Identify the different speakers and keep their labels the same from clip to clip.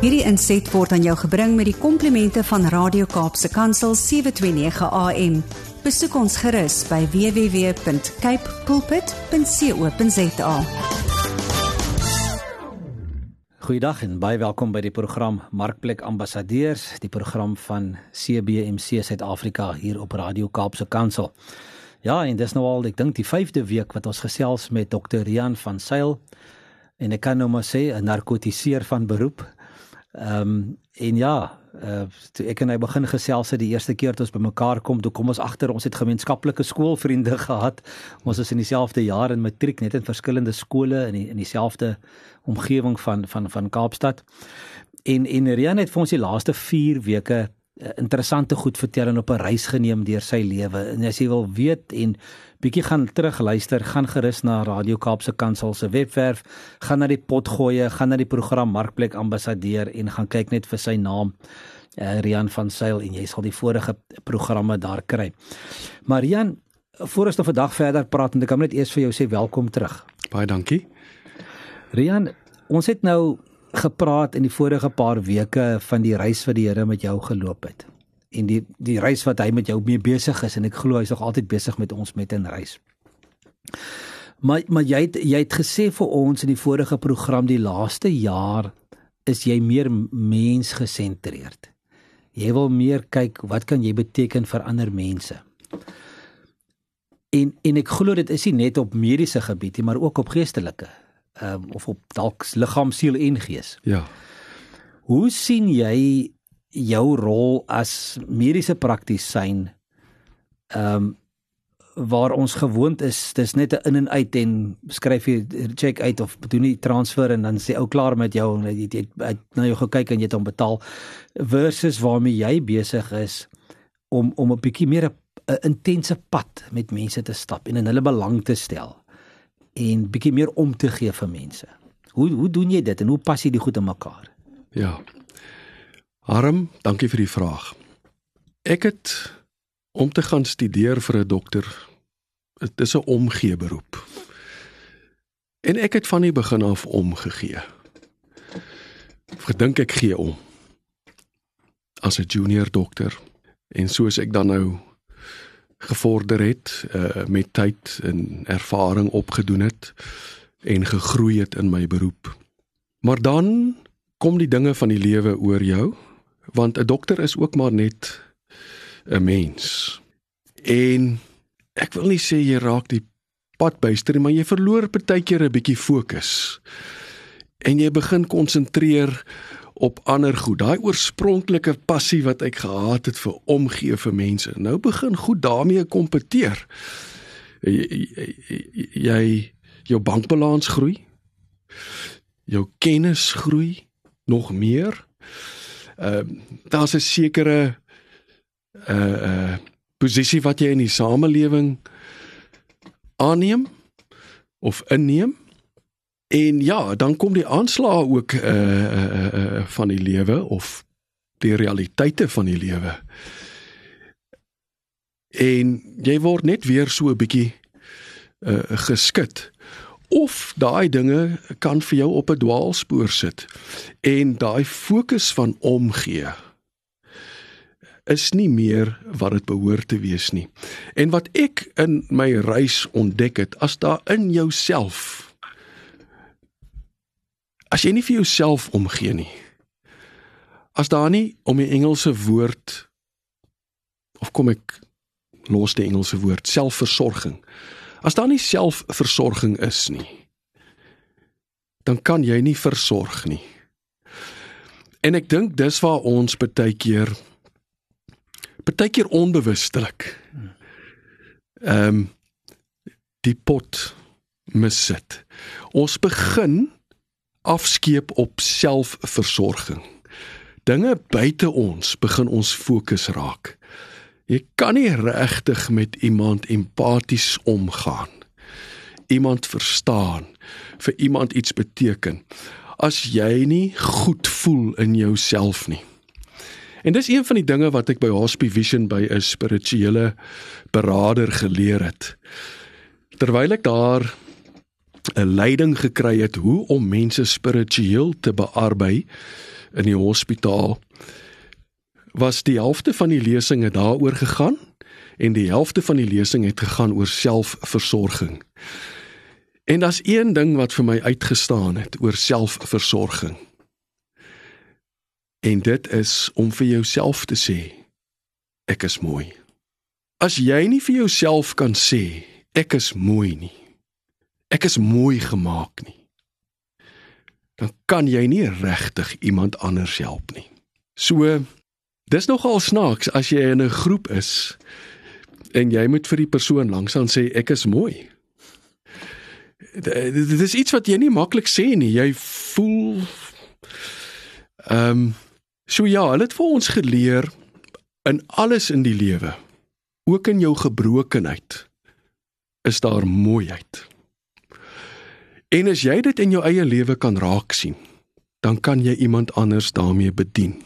Speaker 1: Hierdie inset word aan jou gebring met die komplimente van Radio Kaapse Kansel 729 AM. Besoek ons gerus by www.cape pulpit.co.za.
Speaker 2: Goeiedag en baie welkom by die program Markplek Ambassadeurs, die program van CBMC Suid-Afrika hier op Radio Kaapse Kansel. Ja, en dis nou al, ek dink die 5de week wat ons gesels met Dr. Rian van Sail en ek kan nou maar sê 'n narkotiseer van beroep. Ehm um, en ja, uh, toe ek en hy begin gesels het die eerste keer toe ons bymekaar kom, toe kom ons agter ons het gemeenskaplike skoolvriende gehad. Ons is in dieselfde jaar in matriek net in verskillende skole in die, in dieselfde omgewing van van van Kaapstad. En en Rian het vir ons die laaste 4 weke interessante goed vertel en op 'n reis geneem deur sy lewe. En as jy wil weet en bietjie gaan terug luister, gaan gerus na Radio Kaapse Kansel se webwerf, gaan na die potgoeie, gaan na die program Markplek Ambassadeur en gaan kyk net vir sy naam. Uh, Rian van Sail en jy sal die vorige programme daar kry. Marian, voor ons nou vandag verder praat, moet ek net eers vir jou sê welkom terug.
Speaker 3: Baie dankie.
Speaker 2: Rian, ons het nou gepraat in die vorige paar weke van die reis wat die Here met jou geloop het. En die die reis wat hy met jou mee besig is en ek glo hy's nog altyd besig met ons met 'n reis. Maar maar jy het, jy het gesê vir ons in die vorige program die laaste jaar is jy meer mensgesentreerd. Jy wil meer kyk wat kan jy beteken vir ander mense. En en ek glo dit is nie net op mediese gebied nie, maar ook op geestelike um, of op dalk liggaam, siel en gees.
Speaker 3: Ja.
Speaker 2: Hoe sien jy jou rol as mediese praktisyn ehm um, waar ons gewoond is dis net 'n in en uit en skryf jy check uit of doen nie transfer en dan sê ou klaar met jou en jy het na jou gekyk en jy het hom betaal versus waarmee jy besig is om om 'n bietjie meer 'n intense pad met mense te stap en in hulle belang te stel en bietjie meer om te gee vir mense. Hoe hoe doen jy dit en hoe pas jy die goed in mekaar?
Speaker 3: Ja. Harm, dankie vir die vraag. Ek het om te gaan studeer vir 'n dokter. Dit is 'n omgee beroep. En ek het van die begin af omgegee. Verdink ek gee om. As 'n junior dokter en soos ek dan nou gevorder het uh, met tyd en ervaring opgedoen het en gegroei het in my beroep. Maar dan kom die dinge van die lewe oor jou want 'n dokter is ook maar net 'n mens. En ek wil nie sê jy raak die pad byster maar jy verloor partykeer 'n bietjie fokus. En jy begin konsentreer op ander goed. Daai oorspronklike passie wat ek gehad het vir omgee vir mense. Nou begin goed daarmee kompeteer. Jy, jy, jy jou bankbalans groei. Jou kennis groei nog meer. Ehm uh, daar's 'n sekere uh uh posisie wat jy in die samelewing aanneem of inneem En ja, dan kom die aanslae ook uh uh uh van die lewe of die realiteite van die lewe. En jy word net weer so 'n bietjie uh geskit. Of daai dinge kan vir jou op 'n dwaalspoor sit. En daai fokus van omgee is nie meer wat dit behoort te wees nie. En wat ek in my reis ontdek het, as daar in jouself as jy nie vir jouself omgee nie. As daar nie om die Engelse woord of kom ek los die Engelse woord selfversorging. As daar nie selfversorging is nie, dan kan jy nie versorg nie. En ek dink dis waar ons baie keer baie keer onbewustelik ehm um, die pot missit. Ons begin afskeep op selfversorging. Dinge buite ons begin ons fokus raak. Jy kan nie regtig met iemand empaties omgaan. Iemand verstaan, vir iemand iets beteken as jy nie goed voel in jouself nie. En dis een van die dinge wat ek by Hospie Vision by 'n spirituele beraader geleer het. Terwyl ek daar 'n leiding gekry het hoe om mense spiritueel te bearbei in die hospitaal was die helfte van die lesinge daaroor gegaan en die helfte van die lesing het gegaan oor selfversorging. En daar's een ding wat vir my uitgestaan het oor selfversorging. En dit is om vir jouself te sê ek is mooi. As jy nie vir jouself kan sê ek is mooi nie. Ek is mooi gemaak nie. Dan kan jy nie regtig iemand anders help nie. So dis nogal snaaks as jy in 'n groep is en jy moet vir die persoon langsaan sê ek is mooi. Dit is iets wat jy nie maklik sê nie. Jy voel ehm um, So ja, hulle het vir ons geleer in alles in die lewe, ook in jou gebrokenheid, is daar mooiheid. En as jy dit in jou eie lewe kan raak sien, dan kan jy iemand anders daarmee bedien.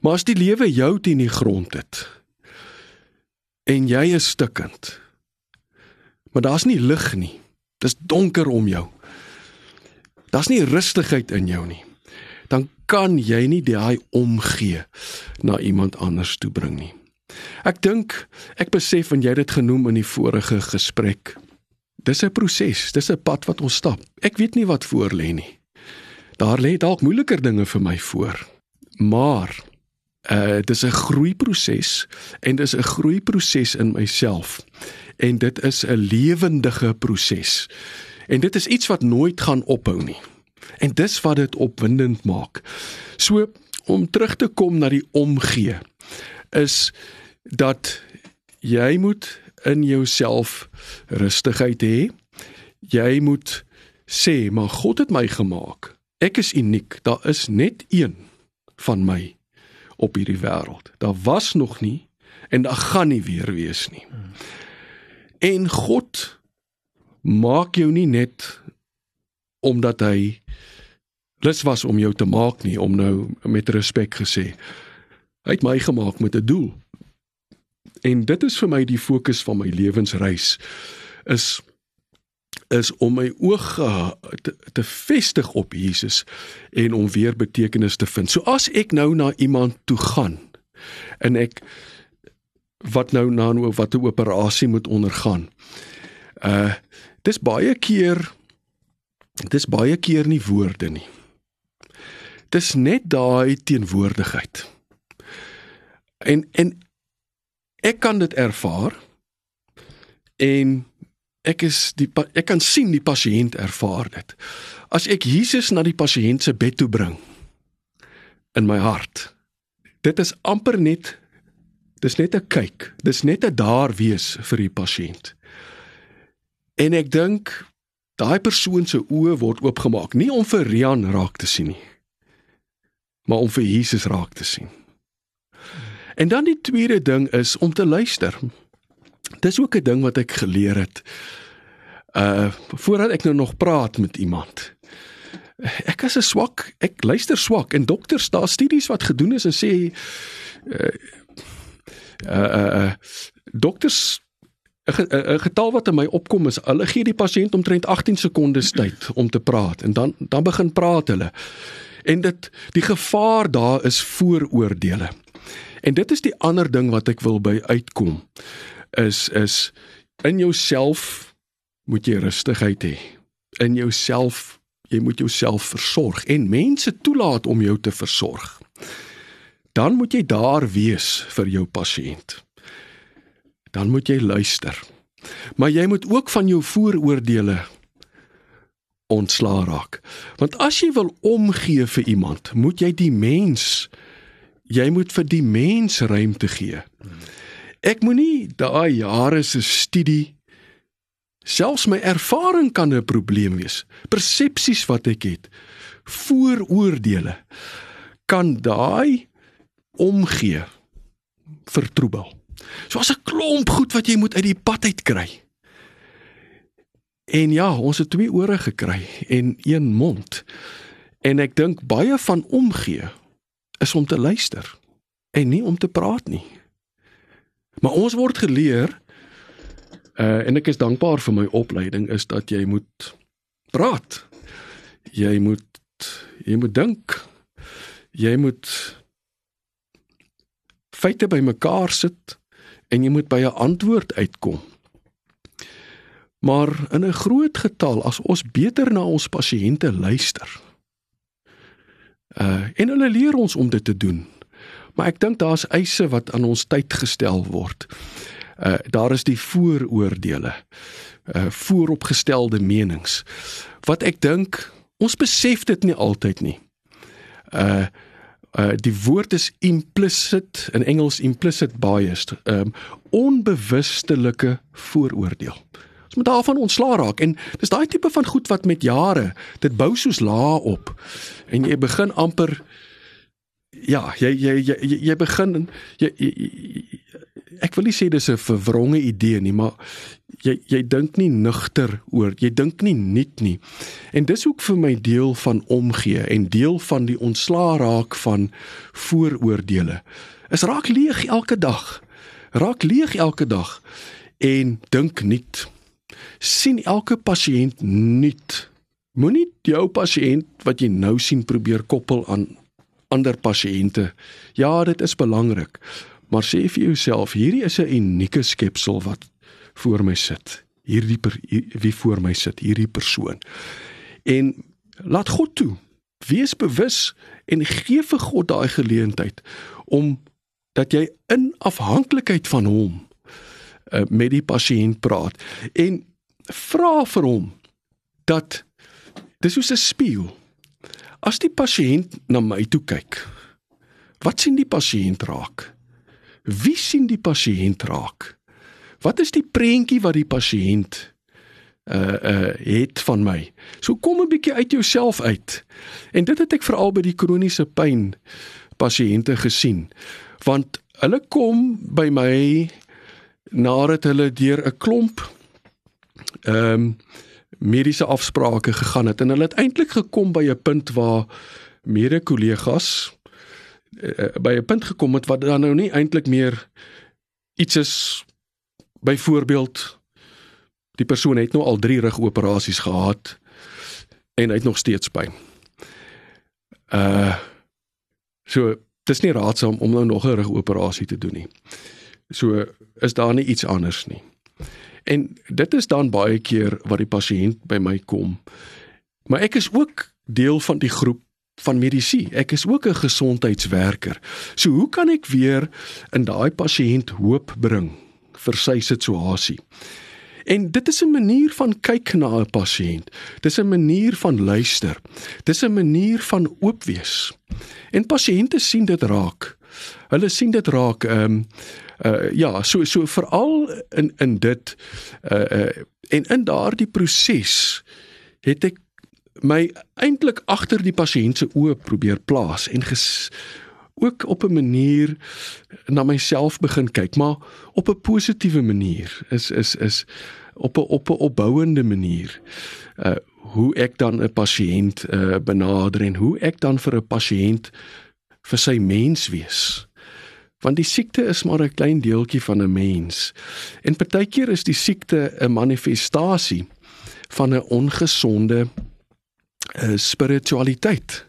Speaker 3: Maar as die lewe jou teen die grond het en jy is stikkend, maar daar's nie lig nie. Dis donker om jou. Daar's nie rustigheid in jou nie dan kan jy nie daai omgee na iemand anders toe bring nie. Ek dink ek besef en jy het dit genoem in die vorige gesprek. Dis 'n proses, dis 'n pad wat ons stap. Ek weet nie wat voor lê nie. Daar lê dalk moeiliker dinge vir my voor. Maar uh dis 'n groeiproses en dis 'n groeiproses in myself. En dit is 'n lewendige proses. En dit is iets wat nooit gaan ophou nie. En dis wat dit opwindend maak. So om terug te kom na die omgee is dat jy moet in jouself rustigheid hê. Jy moet sê, maar God het my gemaak. Ek is uniek. Daar is net een van my op hierdie wêreld. Daar was nog nie en daar gaan nie weer wees nie. En God maak jou nie net omdat hy lus was om jou te maak nie om nou met respek gesê. Hy het my gemaak met 'n doel. En dit is vir my die fokus van my lewensreis is is om my oog te, te vestig op Jesus en om weer betekenis te vind. So as ek nou na iemand toe gaan en ek wat nou na nou wat 'n operasie moet ondergaan. Uh dis baie keer dis baie keer nie woorde nie. Dis net daai teenwoordigheid. En en ek kan dit ervaar en ek is die ek kan sien die pasiënt ervaar dit. As ek Jesus na die pasiënt se bed toe bring in my hart. Dit is amper net dis net 'n kyk. Dis net 'n daar wees vir die pasiënt. En ek dink daai persoon se oë word oopgemaak nie om vir Rian raak te sien nie maar om vir Jesus raak te sien. En dan die tweede ding is om te luister. Dis ook 'n ding wat ek geleer het. Uh voordat ek nou nog praat met iemand. Ek is 'n swak, ek luister swak en dokters daar studies wat gedoen is en sê uh uh, uh dokters 'n getal wat in my opkom is hulle gee die pasiënt omtrent 18 sekondes tyd om te praat en dan dan begin praat hulle en dit die gevaar daar is vooroordeele. En dit is die ander ding wat ek wil by uitkom is is in jouself moet jy rustigheid hê. In jouself jy moet jouself versorg en mense toelaat om jou te versorg. Dan moet jy daar wees vir jou pasiënt. Dan moet jy luister. Maar jy moet ook van jou vooroordeele ontsla raak. Want as jy wil omgee vir iemand, moet jy die mens jy moet vir die mens ruimte gee. Ek moenie daai jare se studie selfs my ervaring kan 'n probleem wees. Persepsies wat ek het, vooroordeele kan daai omgee vertroebel. So as 'n klomp goed wat jy moet uit die pad uit kry. En ja, ons het twee ore gekry en een mond. En ek dink baie van omgee is om te luister en nie om te praat nie. Maar ons word geleer uh en ek is dankbaar vir my opleiding is dat jy moet praat. Jy moet jy moet dink. jy moet feite bymekaar sit en jy moet by 'n antwoord uitkom. Maar in 'n groot getal as ons beter na ons pasiënte luister. Uh en hulle leer ons om dit te doen. Maar ek dink daar's eise wat aan ons tyd gestel word. Uh daar is die vooroordeele. Uh vooropgestelde menings. Wat ek dink ons besef dit nie altyd nie. Uh uh die woord is implicit in Engels implicit bias um onbewustelike vooroordeel ons moet daarvan ontslaa raak. En dis daai tipe van goed wat met jare dit bou soos laag op. En jy begin amper ja jy jy jy jy begin jy, jy, jy ek wil nie sê dis 'n verwronge idee nie maar jy jy dink nie nugter oor jy dink nie nuut nie. En dis ook vir my deel van omgee en deel van die ontslaa raak van vooroordeele. Is raak leeg elke dag. Raak leeg elke dag en dink nuut sien elke pasiënt nuut moenie jou pasiënt wat jy nou sien probeer koppel aan ander pasiënte ja dit is belangrik maar sê vir jouself hierdie is 'n unieke skepsel wat voor my sit. Hierdie per, wie voor my sit, hierdie persoon. En laat God toe. Wees bewus en gee vir God daai geleentheid om dat jy in afhanklikheid van hom uh, met die pasiënt praat en vra vir hom dat dis soos 'n spieël. As die pasiënt na my toe kyk, wat sien die pasiënt raak? Wie sien die pasiënt raak? Wat is die prentjie wat die pasiënt uh uh het van my? So kom 'n bietjie uit jouself uit. En dit het ek veral by die kroniese pyn pasiënte gesien. Want hulle kom by my nadat hulle deur 'n klomp ehm um, mediese afsprake gegaan het en hulle het eintlik gekom by 'n punt waar mede kollegas uh, by 'n punt gekom het wat dan nou nie eintlik meer iets is byvoorbeeld die persoon het nou al 3 rugoperasies gehad en hy het nog steeds pyn. Uh so dis nie raadsaam om nou nog 'n rugoperasie te doen nie. So is daar nie iets anders nie. En dit is dan baie keer wat die pasiënt by my kom. Maar ek is ook deel van die groep van medisy. Ek is ook 'n gesondheidswerker. So hoe kan ek weer in daai pasiënt hoop bring? vir sy situasie. En dit is 'n manier van kyk na 'n pasiënt. Dis 'n manier van luister. Dis 'n manier van oop wees. En pasiënte sien dit raak. Hulle sien dit raak ehm um, uh ja, so so veral in in dit uh uh en in daardie proses het ek my eintlik agter die pasiënt se oë probeer plaas en ges, ook op 'n manier na myself begin kyk, maar op 'n positiewe manier. Is is is op 'n op 'n opbouende manier. Uh hoe ek dan 'n pasiënt uh benader en hoe ek dan vir 'n pasiënt vir sy mens wees. Want die siekte is maar 'n klein deeltjie van 'n mens. En partykeer is die siekte 'n manifestasie van 'n ongesonde uh spiritualiteit.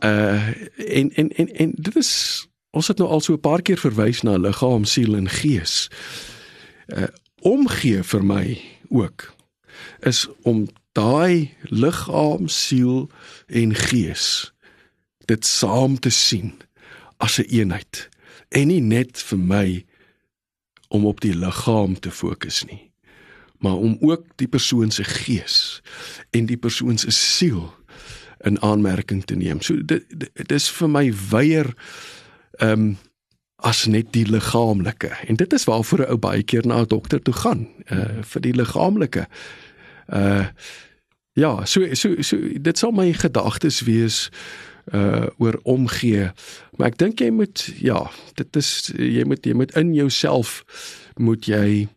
Speaker 3: Uh en en en en dit is ons het nou al so 'n paar keer verwys na liggaam, siel en gees. Uh omgee vir my ook is om daai liggaam, siel en gees dit saam te sien as 'n een eenheid en nie net vir my om op die liggaam te fokus nie maar om ook die persoon se gees en die persoon se siel in aanmerking te neem. So dit dit is vir my weier ehm um, as net die liggaamlike. En dit is waarvoor 'n ou baie keer na 'n dokter toe gaan, uh vir die liggaamlike. Uh ja, so so so dit sal my gedagtes wees uh oor omgee. Maar ek dink jy moet ja, dit is jy moet jy moet in jouself moet jy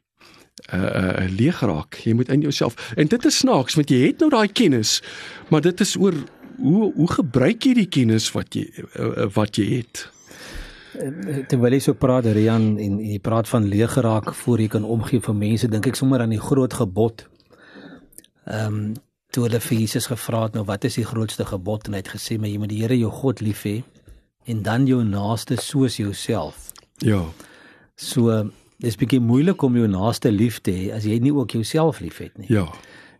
Speaker 3: uh leeg raak. Jy moet in jouself. En dit is snaaks want jy het nou daai kennis, maar dit is oor hoe hoe gebruik jy die kennis wat jy uh, wat jy het?
Speaker 2: Terwyl jy so praat Rian en jy praat van leeg geraak voor jy kan omgee vir mense, dink ek sommer aan die groot gebod. Ehm um, toe hulle vir Jesus gevra het nou wat is die grootste gebod en hy het gesê maar jy moet die Here jou God lief hê en dan jou naaste soos jouself.
Speaker 3: Ja.
Speaker 2: So dis bietjie moeilik om jou naaste lief te hê as jy nie ook jouself liefhet nie.
Speaker 3: Ja.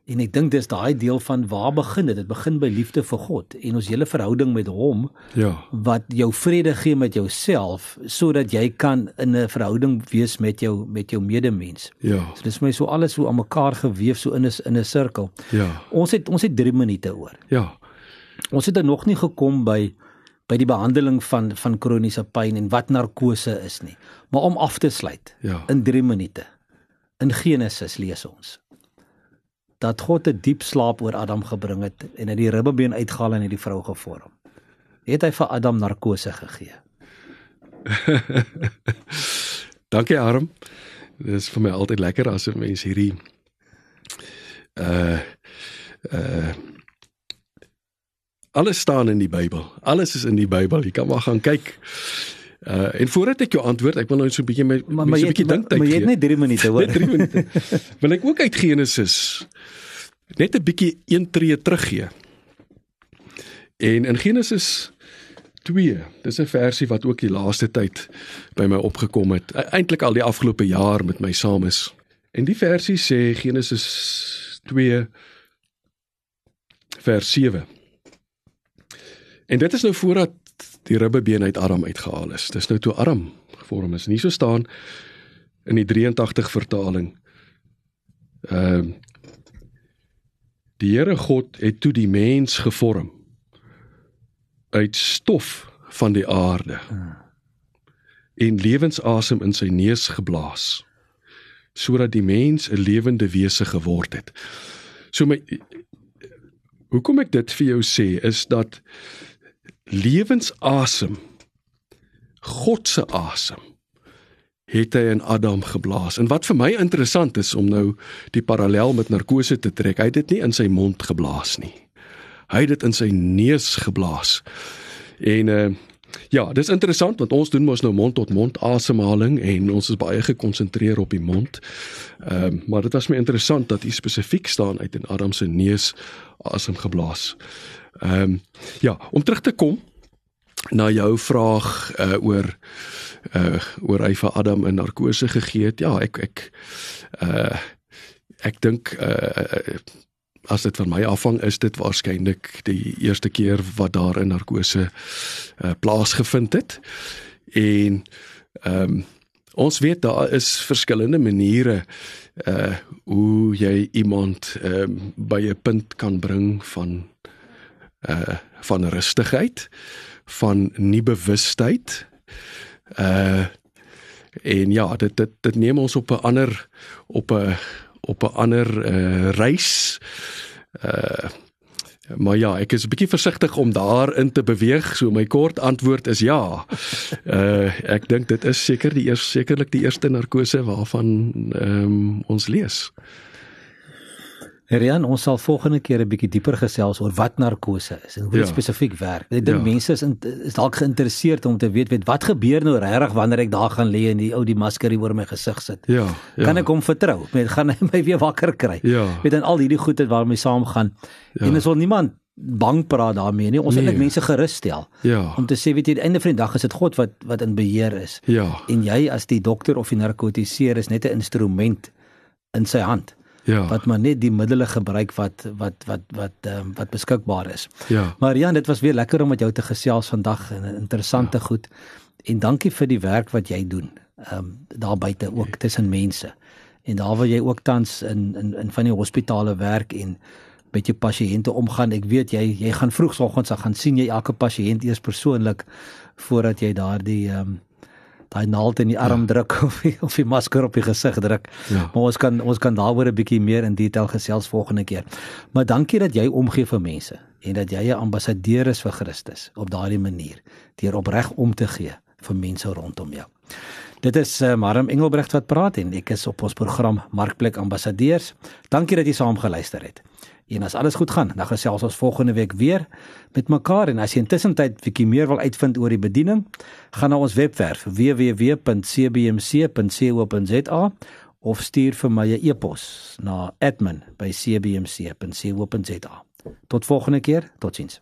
Speaker 2: En ek dink dis daai deel van waar begin dit? Dit begin by liefde vir God en ons hele verhouding met hom
Speaker 3: Ja.
Speaker 2: wat jou vrede gee met jouself sodat jy kan in 'n verhouding wees met jou met jou medemens.
Speaker 3: Ja.
Speaker 2: So dis my so alles so aan mekaar geweef so in 'n in 'n sirkel.
Speaker 3: Ja.
Speaker 2: Ons het ons het 3 minute oor.
Speaker 3: Ja.
Speaker 2: Ons het er nog nie gekom by by die behandeling van van kroniese pyn en wat narkose is nie. Maar om af te sluit
Speaker 3: Ja.
Speaker 2: in 3 minute. In Genesis lees ons dat God 'n diep slaap oor Adam gebring het en hy die ribbebeen uitgehaal en hy die vrou gevorm. Het hy vir Adam narkose gegee?
Speaker 3: Dankie Harm. Dit is vir my altyd lekker as 'n mens hierdie uh uh alles staan in die Bybel. Alles is in die Bybel. Jy kan maar gaan kyk. Uh en voordat ek jou antwoord, ek wil nou so 'n bietjie my
Speaker 2: Maar
Speaker 3: my so 'n bietjie dink tyd
Speaker 2: maar jy het net 3 minute hoor.
Speaker 3: Net 3 minute. Wil ek ook uit Genesis net 'n bietjie een tree teruggee. En in Genesis 2, dis 'n versie wat ook die laaste tyd by my opgekom het. E- Eintlik al die afgelope jaar met my saam is. En die versie sê Genesis 2 vers 7. En dit is nou voordat die ribbebeen uit Adam uitgehaal is. Dis nou toe Adam gevorm is. Nie so staan in die 83 vertaling. Ehm uh, Die Here God het toe die mens gevorm uit stof van die aarde en lewensasem in sy neus geblaas sodat die mens 'n lewende wese geword het. So my hoekom ek dit vir jou sê is dat lewensasem God se asem het hy in Adam geblaas. En wat vir my interessant is om nou die parallel met narkose te trek, hy het dit nie in sy mond geblaas nie. Hy het dit in sy neus geblaas. En uh ja, dis interessant want ons doen mos nou mond tot mond asemhaling en ons is baie gekonsentreer op die mond. Ehm uh, maar dit was my interessant dat hy spesifiek staan uit in Adam se neus asem geblaas. Ehm um, ja, om terug te kom na jou vraag uh oor uh oor hy vir Adam 'n narkose gegee het. Ja, ek ek uh ek dink uh as dit van my afhang is dit waarskynlik die eerste keer wat daar 'n narkose uh plaasgevind het. En ehm um, ons weet daar is verskillende maniere uh hoe jy iemand ehm um, by 'n punt kan bring van uh van rustigheid, van nie bewustheid. Uh en ja, dit dit dit neem ons op 'n ander op 'n op 'n ander uh reis. Uh maar ja, ek is 'n bietjie versigtig om daarin te beweeg, so my kort antwoord is ja. Uh ek dink dit is seker die eers sekerlik die eerste narkose waarvan ehm um, ons lees.
Speaker 2: Herian, ons sal volgende keer 'n bietjie dieper gesels oor wat narkose is en hoe dit
Speaker 3: Ja.
Speaker 2: spesifiek werk. Ek dink
Speaker 3: Ja.
Speaker 2: mense is in, is dalk geïnteresseerd om te weet weet wat gebeur nou regtig wanneer ek daar gaan lê en die ou die masker hier oor my gesig sit.
Speaker 3: Ja, ja.
Speaker 2: Kan ek hom vertrou? Met gaan hy my weer wakker kry?
Speaker 3: Ja.
Speaker 2: Weet dan al hierdie goed het waarmee saamgaan.
Speaker 3: Ja.
Speaker 2: En ons wil niemand bang praat daarmee nie. Ons wil
Speaker 3: Nee.
Speaker 2: net mense gerus stel.
Speaker 3: Ja.
Speaker 2: Om te sê weet jy, aan die einde van die dag is dit God wat wat in beheer is.
Speaker 3: Ja.
Speaker 2: En jy as die dokter of die narkotiseer is net 'n instrument in sy hand
Speaker 3: Ja.
Speaker 2: wat maar net die middele gebruik wat wat wat wat um, wat beskikbaar is.
Speaker 3: Ja.
Speaker 2: Maar Jan, dit was weer lekker om met jou te gesels vandag en interessante ja. goed. En dankie vir die werk wat jy doen. Ehm um, daar buite ook tussen mense. En daar waar jy ook tans in in in van die hospitale werk en met jou pasiënte omgaan. Ek weet jy jy gaan vroegoggends gaan sien jy elke pasiënt eers persoonlik voordat jy daardie ehm um, daai naald in die arm ja. druk of of die masker op die gesig druk.
Speaker 3: Ja.
Speaker 2: Maar ons kan ons kan daaroor 'n bietjie meer in detail gesels volgende keer. Maar dankie dat jy omgee vir mense en dat jy 'n ambassadeur is vir Christus op daardie manier deur opreg om te gee vir mense rondom jou. Dit is uh, Marim Engelbrecht wat praat en ek is op ons program Markplek Ambassadeurs. Dankie dat jy saam geluister het. En as alles goed gaan, dan gesels ons volgende week weer met mekaar en as jy intussen tyd bietjie meer wil uitvind oor die bediening, gaan na ons webwerf www.cbmc.co.za of stuur vir my 'n e-pos na admin@cbmc.co.za. Tot volgende keer, totsiens.